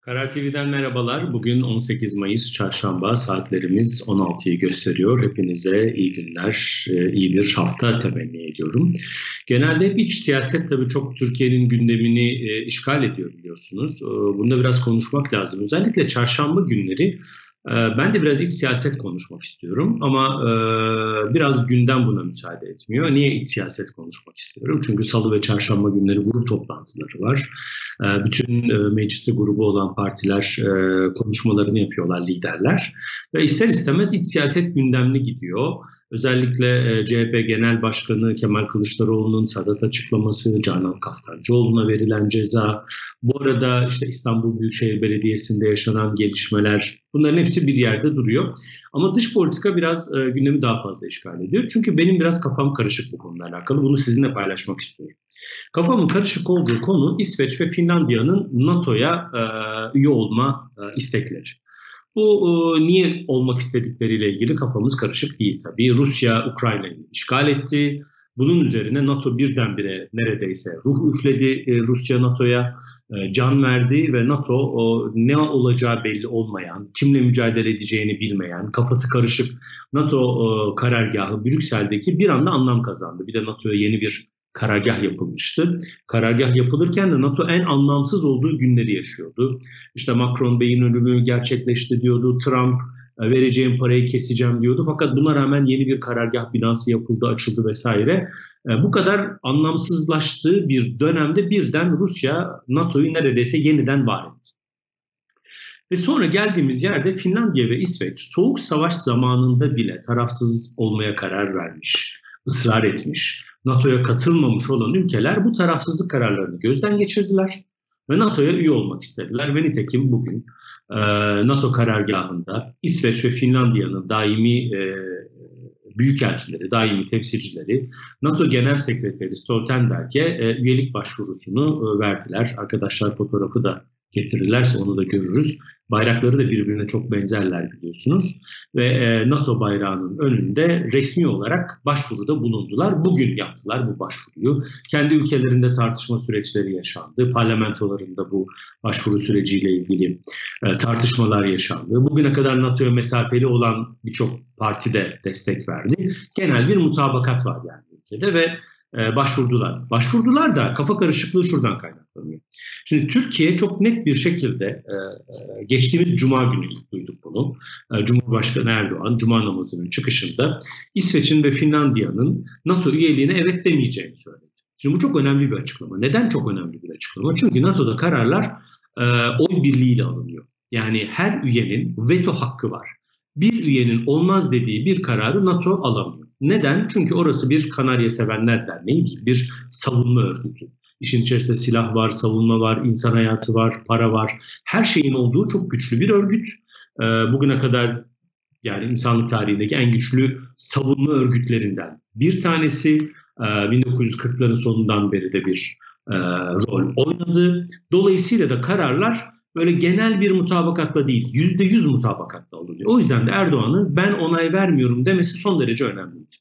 Karar TV'den merhabalar. Bugün 18 Mayıs Çarşamba saatlerimiz 16'yı gösteriyor. Hepinize iyi günler, e, iyi bir hafta temenni ediyorum. Genelde hep iç siyaset tabii çok Türkiye'nin gündemini e, işgal ediyor biliyorsunuz. E, bunda biraz konuşmak lazım. Özellikle çarşamba günleri ben de biraz iç siyaset konuşmak istiyorum ama e, biraz gündem buna müsaade etmiyor. Niye iç siyaset konuşmak istiyorum? Çünkü salı ve çarşamba günleri grup toplantıları var. E, bütün e, mecliste grubu olan partiler e, konuşmalarını yapıyorlar liderler. Ve ister istemez iç siyaset gündemli gidiyor. Özellikle e, CHP Genel Başkanı Kemal Kılıçdaroğlu'nun Sadat açıklaması, Canan Kaftancıoğlu'na verilen ceza, bu arada işte İstanbul Büyükşehir Belediyesi'nde yaşanan gelişmeler bunların hepsi bir yerde duruyor. Ama dış politika biraz e, gündemi daha fazla işgal ediyor. Çünkü benim biraz kafam karışık bu konuyla alakalı. Bunu sizinle paylaşmak istiyorum. Kafamın karışık olduğu konu İsveç ve Finlandiya'nın NATO'ya e, üye olma istekleri. Bu e, niye olmak istedikleriyle ilgili kafamız karışık değil tabii. Rusya Ukrayna'yı işgal etti. Bunun üzerine NATO birdenbire neredeyse ruh üfledi e, Rusya NATO'ya, e, can verdi ve NATO o, ne olacağı belli olmayan, kimle mücadele edeceğini bilmeyen, kafası karışık NATO o, karargahı Brüksel'deki bir anda anlam kazandı. Bir de NATO'ya yeni bir karargah yapılmıştı. Karargah yapılırken de NATO en anlamsız olduğu günleri yaşıyordu. İşte Macron Bey'in ölümü gerçekleşti diyordu. Trump e, vereceğim parayı keseceğim diyordu. Fakat buna rağmen yeni bir karargah binası yapıldı, açıldı vesaire. E, bu kadar anlamsızlaştığı bir dönemde birden Rusya NATO'yu neredeyse yeniden var etti. Ve sonra geldiğimiz yerde Finlandiya ve İsveç soğuk savaş zamanında bile tarafsız olmaya karar vermiş, ısrar etmiş. NATO'ya katılmamış olan ülkeler bu tarafsızlık kararlarını gözden geçirdiler ve NATO'ya üye olmak istediler. Ve nitekim bugün e, NATO karargahında İsveç ve Finlandiya'nın daimi e, büyükelçileri, daimi temsilcileri NATO Genel Sekreteri Stoltenberg'e e, üyelik başvurusunu e, verdiler. Arkadaşlar fotoğrafı da getirirlerse onu da görürüz. Bayrakları da birbirine çok benzerler biliyorsunuz. Ve e, NATO bayrağının önünde resmi olarak başvuruda bulundular. Bugün yaptılar bu başvuruyu. Kendi ülkelerinde tartışma süreçleri yaşandı. Parlamentolarında bu başvuru süreciyle ilgili e, tartışmalar yaşandı. Bugüne kadar NATO'ya mesafeli olan birçok parti de destek verdi. Genel bir mutabakat var yani ülkede ve e, başvurdular. Başvurdular da kafa karışıklığı şuradan kaynaklanıyor. Şimdi Türkiye çok net bir şekilde e, e, geçtiğimiz Cuma günü ilk duyduk bunu. Cumhurbaşkanı Erdoğan Cuma namazının çıkışında İsveç'in ve Finlandiya'nın NATO üyeliğine evet demeyeceğini söyledi. Şimdi bu çok önemli bir açıklama. Neden çok önemli bir açıklama? Çünkü NATO'da kararlar oy birliğiyle alınıyor. Yani her üyenin veto hakkı var. Bir üyenin olmaz dediği bir kararı NATO alamıyor. Neden? Çünkü orası bir Kanarya Sevenler Derneği değil, bir savunma örgütü. İşin içerisinde silah var, savunma var, insan hayatı var, para var. Her şeyin olduğu çok güçlü bir örgüt. Ee, bugüne kadar yani insanlık tarihindeki en güçlü savunma örgütlerinden bir tanesi. 1940'ların ee, sonundan beri de bir e, rol oynadı. Dolayısıyla da kararlar böyle genel bir mutabakatla değil, yüzde yüz mutabakatla alınıyor. O yüzden de Erdoğan'ın ben onay vermiyorum demesi son derece önemliydi.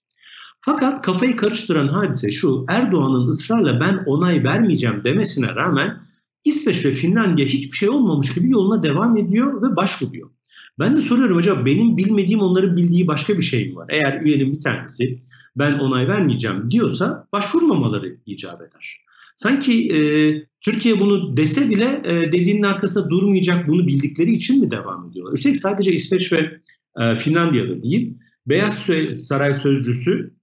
Fakat kafayı karıştıran hadise şu, Erdoğan'ın ısrarla ben onay vermeyeceğim demesine rağmen İsveç ve Finlandiya hiçbir şey olmamış gibi yoluna devam ediyor ve başvuruyor. Ben de soruyorum acaba benim bilmediğim onların bildiği başka bir şey mi var? Eğer üyenin bir tanesi ben onay vermeyeceğim diyorsa başvurmamaları icap eder. Sanki e, Türkiye bunu dese bile e, dediğinin arkasında durmayacak bunu bildikleri için mi devam ediyorlar? Üstelik sadece İsveç ve e, Finlandiya'da değil. Beyaz Saray Sözcüsü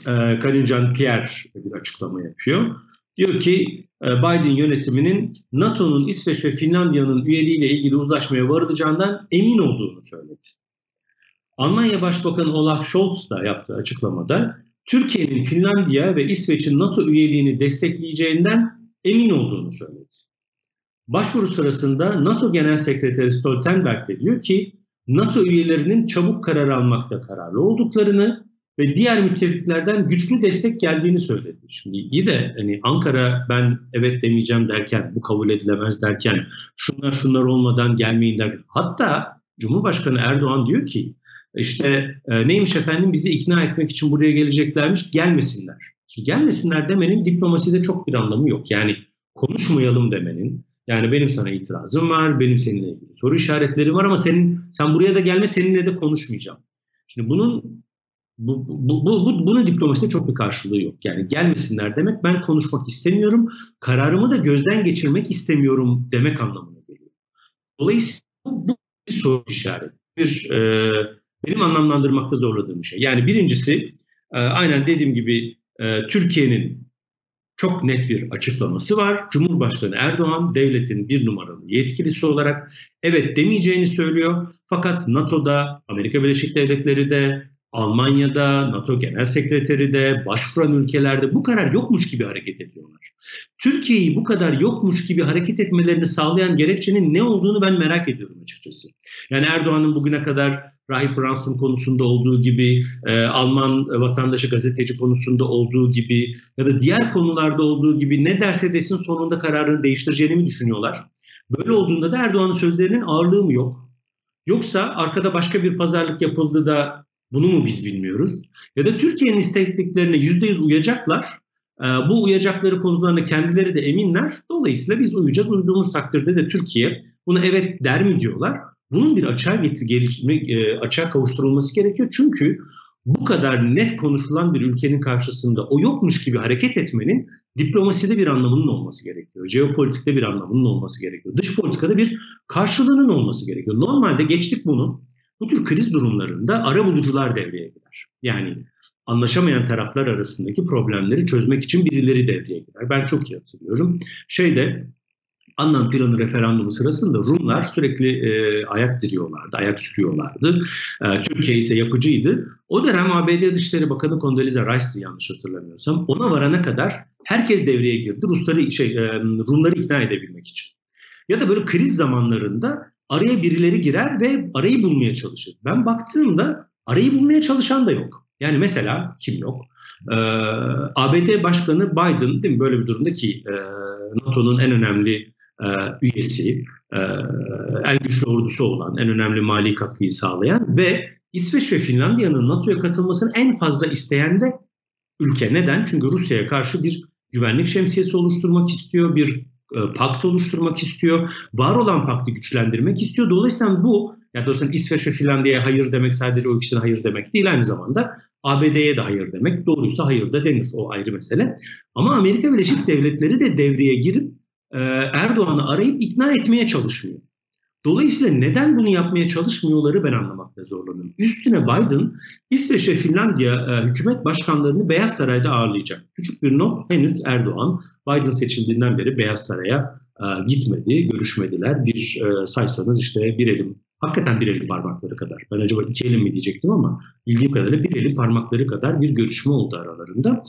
e, Karine Jean-Pierre bir açıklama yapıyor. Diyor ki e, Biden yönetiminin NATO'nun İsveç ve Finlandiya'nın üyeliğiyle ilgili uzlaşmaya varılacağından emin olduğunu söyledi. Almanya Başbakanı Olaf Scholz da yaptığı açıklamada Türkiye'nin Finlandiya ve İsveç'in NATO üyeliğini destekleyeceğinden emin olduğunu söyledi. Başvuru sırasında NATO Genel Sekreteri Stoltenberg de diyor ki NATO üyelerinin çabuk karar almakta kararlı olduklarını ve diğer müttefiklerden güçlü destek geldiğini söyledi. Şimdi iyi de hani Ankara ben evet demeyeceğim derken, bu kabul edilemez derken, şunlar şunlar olmadan gelmeyin derken. Hatta Cumhurbaşkanı Erdoğan diyor ki işte e, neymiş efendim bizi ikna etmek için buraya geleceklermiş gelmesinler. Şimdi gelmesinler demenin diplomaside çok bir anlamı yok. Yani konuşmayalım demenin, Yani benim sana itirazım var, benim seninle ilgili soru işaretleri var ama senin sen buraya da gelme seninle de konuşmayacağım. Şimdi bunun bu, bu, bu, bu, bunun diplomaside çok bir karşılığı yok. Yani gelmesinler demek ben konuşmak istemiyorum, kararımı da gözden geçirmek istemiyorum demek anlamına geliyor. Dolayısıyla bu, bu bir soru işareti. Bir, e, benim anlamlandırmakta zorladığım şey. Yani birincisi e, aynen dediğim gibi e, Türkiye'nin çok net bir açıklaması var. Cumhurbaşkanı Erdoğan devletin bir numaralı yetkilisi olarak evet demeyeceğini söylüyor. Fakat NATO'da, Amerika Birleşik Devletleri de, Almanya'da, NATO Genel Sekreteri de, başvuran ülkelerde bu karar yokmuş gibi hareket ediyorlar. Türkiye'yi bu kadar yokmuş gibi hareket etmelerini sağlayan gerekçenin ne olduğunu ben merak ediyorum açıkçası. Yani Erdoğan'ın bugüne kadar Rahip Brunson konusunda olduğu gibi, e, Alman vatandaşı gazeteci konusunda olduğu gibi ya da diğer konularda olduğu gibi ne derse desin sonunda kararını değiştireceğini mi düşünüyorlar? Böyle olduğunda da Erdoğan'ın sözlerinin ağırlığı mı yok? Yoksa arkada başka bir pazarlık yapıldı da bunu mu biz bilmiyoruz? Ya da Türkiye'nin istekliklerine yüzde yüz uyacaklar. E, bu uyacakları konularına kendileri de eminler. Dolayısıyla biz uyacağız. Uyduğumuz takdirde de Türkiye buna evet der mi diyorlar. Bunun bir açığa getir, gelişme, e, açığa kavuşturulması gerekiyor. Çünkü bu kadar net konuşulan bir ülkenin karşısında o yokmuş gibi hareket etmenin diplomaside bir anlamının olması gerekiyor. Jeopolitikte bir anlamının olması gerekiyor. Dış politikada bir karşılığının olması gerekiyor. Normalde geçtik bunu. Bu tür kriz durumlarında ara bulucular devreye girer. Yani anlaşamayan taraflar arasındaki problemleri çözmek için birileri devreye girer. Ben çok iyi hatırlıyorum. Şeyde Annan planı referandumu sırasında Rumlar sürekli e, ayak diriyorlardı, ayak sürüyorlardı. E, Türkiye ise yapıcıydı. O dönem ABD Dışişleri Bakanı Condoleezza Rice'di yanlış hatırlamıyorsam. Ona varana kadar herkes devreye girdi Rusları, şey, e, Rumları ikna edebilmek için. Ya da böyle kriz zamanlarında araya birileri girer ve arayı bulmaya çalışır. Ben baktığımda arayı bulmaya çalışan da yok. Yani mesela kim yok? Ee, ABD Başkanı Biden değil mi böyle bir durumda ki e, NATO'nun en önemli e, üyesi, e, en güçlü ordusu olan, en önemli mali katkıyı sağlayan ve İsveç ve Finlandiya'nın NATO'ya katılmasını en fazla isteyen de ülke. Neden? Çünkü Rusya'ya karşı bir güvenlik şemsiyesi oluşturmak istiyor, bir e, pakt oluşturmak istiyor, var olan paktı güçlendirmek istiyor. Dolayısıyla bu, yani dolayısıyla İsveç ve Finlandiya'ya hayır demek sadece o ikisine hayır demek değil, aynı zamanda ABD'ye de hayır demek. Doğruysa hayır da denir, o ayrı mesele. Ama Amerika Birleşik Devletleri de devreye girip Erdoğan'ı arayıp ikna etmeye çalışmıyor. Dolayısıyla neden bunu yapmaya çalışmıyorları ben anlamakta zorlanıyorum. Üstüne Biden İsveç ve Finlandiya e, hükümet başkanlarını Beyaz Saray'da ağırlayacak. Küçük bir not henüz Erdoğan Biden seçildiğinden beri Beyaz Saray'a e, gitmedi, görüşmediler. Bir e, saysanız işte bir elim, hakikaten bir elim parmakları kadar. Ben acaba iki elim mi diyecektim ama bildiğim kadarıyla bir elim parmakları kadar bir görüşme oldu aralarında.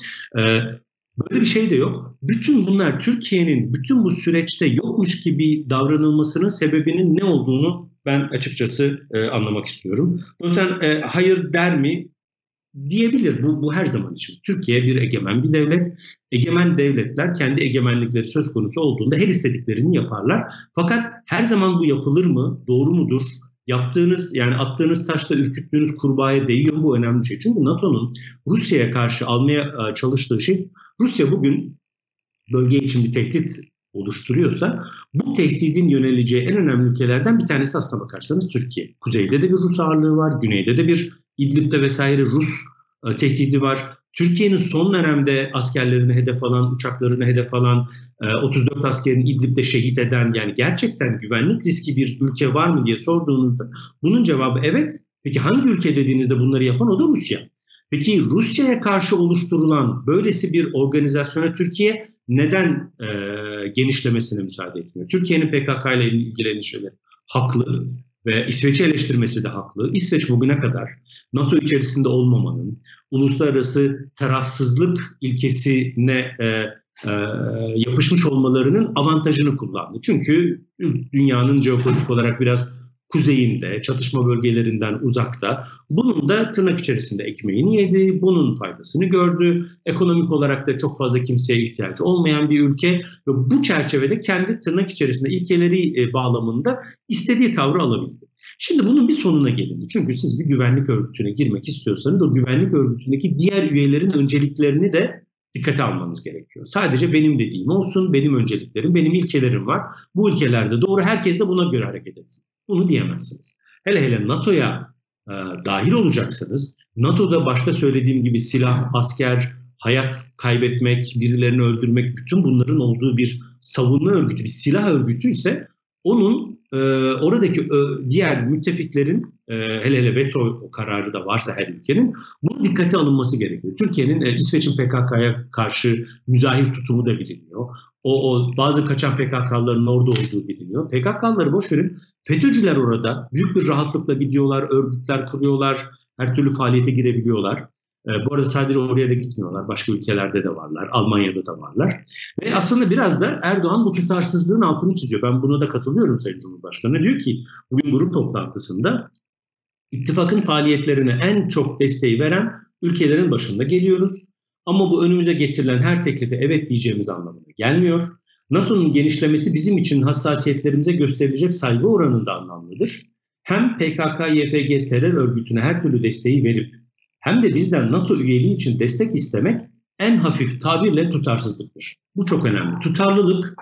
Böyle bir şey de yok. Bütün bunlar Türkiye'nin bütün bu süreçte yokmuş gibi davranılmasının sebebinin ne olduğunu ben açıkçası e, anlamak istiyorum. O yüzden e, hayır der mi diyebilir. Bu, bu her zaman için. Türkiye bir egemen bir devlet. Egemen devletler kendi egemenlikleri söz konusu olduğunda her istediklerini yaparlar. Fakat her zaman bu yapılır mı? Doğru mudur? Yaptığınız yani attığınız taşla ürküttüğünüz kurbağaya değiyor mu? Bu önemli şey. Çünkü NATO'nun Rusya'ya karşı almaya e, çalıştığı şey Rusya bugün bölge için bir tehdit oluşturuyorsa bu tehdidin yöneleceği en önemli ülkelerden bir tanesi aslına bakarsanız Türkiye. Kuzeyde de bir Rus ağırlığı var, güneyde de bir İdlib'de vesaire Rus e, tehdidi var. Türkiye'nin son dönemde askerlerini hedef alan, uçaklarını hedef alan, 34 e, askerini İdlib'de şehit eden yani gerçekten güvenlik riski bir ülke var mı diye sorduğunuzda bunun cevabı evet. Peki hangi ülke dediğinizde bunları yapan o da Rusya. Peki Rusya'ya karşı oluşturulan böylesi bir organizasyona Türkiye neden e, genişlemesine müsaade etmiyor? Türkiye'nin PKK ile ilgili haklı ve İsveç'i eleştirmesi de haklı. İsveç bugüne kadar NATO içerisinde olmamanın, uluslararası tarafsızlık ilkesine e, e, yapışmış olmalarının avantajını kullandı. Çünkü dünyanın jeopolitik olarak biraz kuzeyinde, çatışma bölgelerinden uzakta. Bunun da tırnak içerisinde ekmeğini yedi, bunun faydasını gördü. Ekonomik olarak da çok fazla kimseye ihtiyacı olmayan bir ülke ve bu çerçevede kendi tırnak içerisinde ilkeleri e, bağlamında istediği tavrı alabildi. Şimdi bunun bir sonuna gelindi. Çünkü siz bir güvenlik örgütüne girmek istiyorsanız o güvenlik örgütündeki diğer üyelerin önceliklerini de dikkate almanız gerekiyor. Sadece benim dediğim olsun, benim önceliklerim, benim ilkelerim var. Bu ülkelerde doğru herkes de buna göre hareket etsin. Bunu diyemezsiniz. Hele hele NATO'ya e, dahil olacaksanız, NATO'da başta söylediğim gibi silah, asker, hayat kaybetmek, birilerini öldürmek, bütün bunların olduğu bir savunma örgütü, bir silah örgütü ise onun e, oradaki e, diğer müttefiklerin e, hele hele veto kararı da varsa her ülkenin bunu dikkate alınması gerekiyor. Türkiye'nin e, İsveç'in PKK'ya karşı müzahir tutumu da biliniyor. O, o bazı kaçan PKK'ların orada olduğu biliniyor. PKK'ları boş verin. FETÖ'cüler orada büyük bir rahatlıkla gidiyorlar, örgütler kuruyorlar, her türlü faaliyete girebiliyorlar. E, bu arada sadece oraya da gitmiyorlar. Başka ülkelerde de varlar. Almanya'da da varlar. Ve aslında biraz da Erdoğan bu tutarsızlığın altını çiziyor. Ben buna da katılıyorum Sayın Cumhurbaşkanı. Diyor ki bugün grup toplantısında ittifakın faaliyetlerine en çok desteği veren ülkelerin başında geliyoruz. Ama bu önümüze getirilen her teklife evet diyeceğimiz anlamına gelmiyor. NATO'nun genişlemesi bizim için hassasiyetlerimize gösterilecek saygı oranında anlamlıdır. Hem PKK-YPG terör örgütüne her türlü desteği verip hem de bizden NATO üyeliği için destek istemek en hafif tabirle tutarsızlıktır. Bu çok önemli. Tutarlılık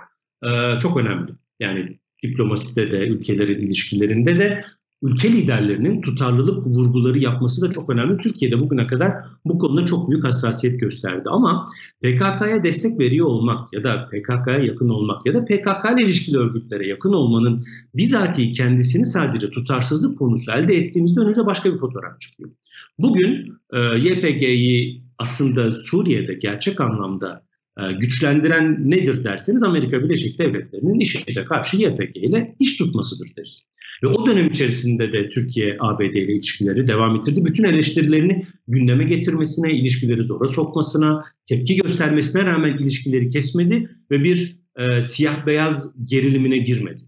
çok önemli. Yani diplomaside de, ülkelerin ilişkilerinde de ülke liderlerinin tutarlılık vurguları yapması da çok önemli. Türkiye'de bugüne kadar bu konuda çok büyük hassasiyet gösterdi. Ama PKK'ya destek veriyor olmak ya da PKK'ya yakın olmak ya da PKK ile ilişkili örgütlere yakın olmanın bizatihi kendisini sadece tutarsızlık konusu elde ettiğimizde önümüze başka bir fotoğraf çıkıyor. Bugün e, YPG'yi aslında Suriye'de gerçek anlamda e, güçlendiren nedir derseniz Amerika Birleşik Devletleri'nin IŞİD'e karşı YPG ile iş tutmasıdır deriz. Ve o dönem içerisinde de Türkiye ABD ile ilişkileri devam ettirdi. Bütün eleştirilerini gündeme getirmesine, ilişkileri zora sokmasına, tepki göstermesine rağmen ilişkileri kesmedi ve bir e, siyah beyaz gerilimine girmedi.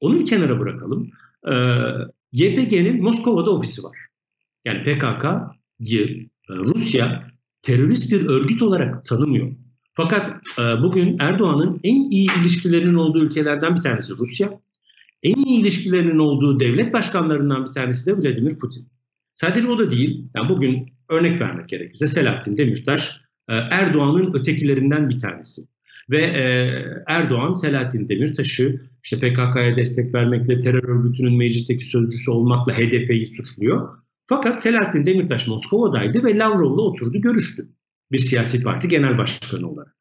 Onu bir kenara bırakalım. E, YPG'nin Moskova'da ofisi var. Yani PKK'yı e, Rusya terörist bir örgüt olarak tanımıyor. Fakat e, bugün Erdoğan'ın en iyi ilişkilerinin olduğu ülkelerden bir tanesi Rusya. En iyi ilişkilerinin olduğu devlet başkanlarından bir tanesi de Vladimir Putin. Sadece o da değil. Yani bugün örnek vermek gerekirse Selahattin Demirtaş e, Erdoğan'ın ötekilerinden bir tanesi. Ve Erdoğan Selahattin Demirtaş'ı işte PKK'ya destek vermekle, terör örgütünün meclisteki sözcüsü olmakla HDP'yi suçluyor. Fakat Selahattin Demirtaş Moskova'daydı ve Lavrov'la oturdu görüştü. Bir siyasi parti genel başkanı olarak.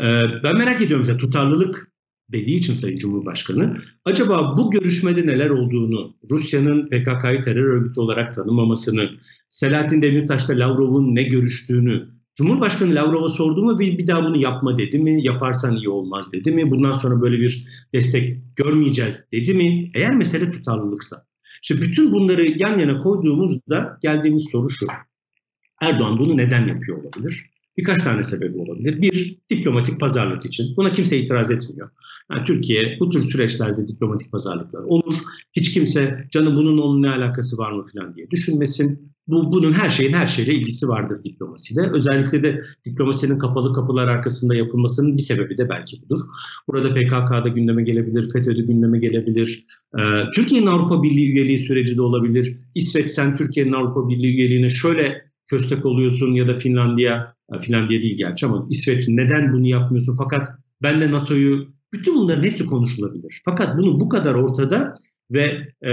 Ee, ben merak ediyorum mesela tutarlılık dediği için Sayın Cumhurbaşkanı acaba bu görüşmede neler olduğunu, Rusya'nın PKK'yı terör örgütü olarak tanımamasını, Selahattin Demirtaş'la Lavrov'un ne görüştüğünü Cumhurbaşkanı Lavrov'a sordu mu bir, bir daha bunu yapma dedi mi? Yaparsan iyi olmaz dedi mi? Bundan sonra böyle bir destek görmeyeceğiz dedi mi? Eğer mesele tutarlılıksa. İşte bütün bunları yan yana koyduğumuzda geldiğimiz soru şu. Erdoğan bunu neden yapıyor olabilir? Birkaç tane sebebi olabilir. Bir, diplomatik pazarlık için. Buna kimse itiraz etmiyor. Yani Türkiye bu tür süreçlerde diplomatik pazarlıklar olur. Hiç kimse canım bunun onun ne alakası var mı falan diye düşünmesin. Bu, bunun her şeyin her şeyle ilgisi vardır diplomaside. Özellikle de diplomasinin kapalı kapılar arkasında yapılmasının bir sebebi de belki budur. Burada PKK'da gündeme gelebilir, FETÖ'de gündeme gelebilir. Ee, Türkiye'nin Avrupa Birliği üyeliği süreci de olabilir. İsveç sen Türkiye'nin Avrupa Birliği üyeliğine şöyle köstek oluyorsun ya da Finlandiya, Finlandiya değil gerçi ama İsveç neden bunu yapmıyorsun? Fakat ben de NATO'yu bütün bunların hepsi konuşulabilir. Fakat bunu bu kadar ortada ve e,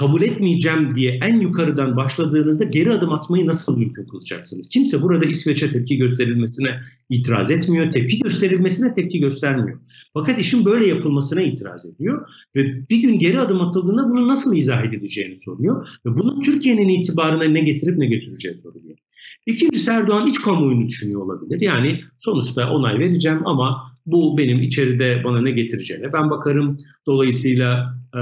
kabul etmeyeceğim diye en yukarıdan başladığınızda geri adım atmayı nasıl mümkün kılacaksınız? Kimse burada İsveç'e tepki gösterilmesine itiraz etmiyor, tepki gösterilmesine tepki göstermiyor. Fakat işin böyle yapılmasına itiraz ediyor ve bir gün geri adım atıldığında bunu nasıl izah edileceğini soruyor ve bunun Türkiye'nin itibarına ne getirip ne götüreceği soruluyor. İkincisi Erdoğan iç kamuoyunu düşünüyor olabilir. Yani sonuçta onay vereceğim ama bu benim içeride bana ne getireceğine ben bakarım. Dolayısıyla e,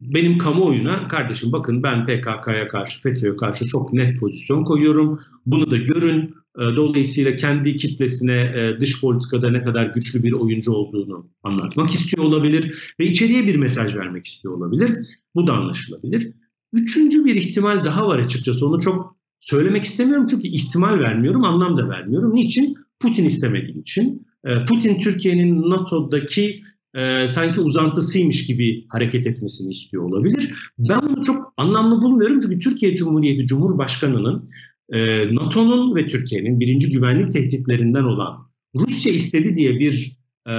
benim kamuoyuna kardeşim bakın ben PKK'ya karşı, FETÖ'ye karşı çok net pozisyon koyuyorum. Bunu da görün. E, dolayısıyla kendi kitlesine e, dış politikada ne kadar güçlü bir oyuncu olduğunu anlatmak istiyor olabilir ve içeriye bir mesaj vermek istiyor olabilir. Bu da anlaşılabilir. Üçüncü bir ihtimal daha var açıkçası. Onu çok söylemek istemiyorum çünkü ihtimal vermiyorum, anlam da vermiyorum. Niçin? Putin istemediği için. E, Putin Türkiye'nin NATO'daki e, sanki uzantısıymış gibi hareket etmesini istiyor olabilir. Ben bunu çok anlamlı bulmuyorum çünkü Türkiye Cumhuriyeti Cumhurbaşkanı'nın e, NATO'nun ve Türkiye'nin birinci güvenlik tehditlerinden olan Rusya istedi diye bir e,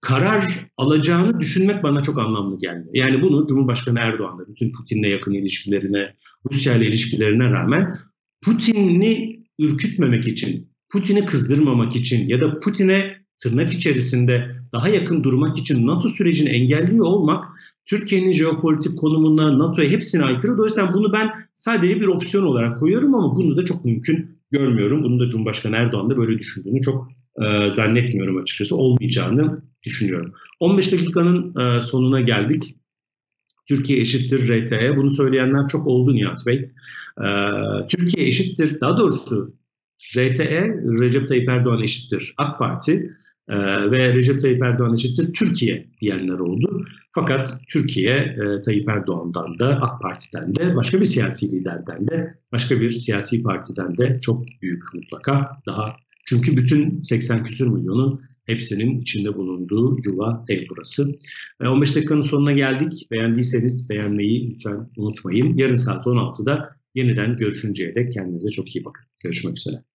karar alacağını düşünmek bana çok anlamlı geldi. Yani bunu Cumhurbaşkanı Erdoğan'da bütün Putin'le yakın ilişkilerine, Rusya ile ilişkilerine rağmen Putin'i ürkütmemek için, Putin'i kızdırmamak için ya da Putin'e tırnak içerisinde daha yakın durmak için NATO sürecini engelliyor olmak Türkiye'nin jeopolitik konumuna, NATO'ya hepsine aykırı. Dolayısıyla bunu ben sadece bir opsiyon olarak koyuyorum ama bunu da çok mümkün görmüyorum. Bunu da Cumhurbaşkanı Erdoğan da böyle düşündüğünü çok e, zannetmiyorum açıkçası. Olmayacağını düşünüyorum. 15 dakikanın e, sonuna geldik. Türkiye eşittir RT'ye. Bunu söyleyenler çok oldu Nihat Bey. E, Türkiye eşittir, daha doğrusu RTE, Recep Tayyip Erdoğan eşittir AK Parti e, ve Recep Tayyip Erdoğan eşittir Türkiye diyenler oldu. Fakat Türkiye e, Tayyip Erdoğan'dan da AK Parti'den de başka bir siyasi liderden de başka bir siyasi partiden de çok büyük mutlaka daha. Çünkü bütün 80 küsür milyonun hepsinin içinde bulunduğu yuva ev burası. 15 dakikanın sonuna geldik. Beğendiyseniz beğenmeyi lütfen unutmayın. Yarın saat 16'da yeniden görüşünceye dek kendinize çok iyi bakın. Görüşmek üzere.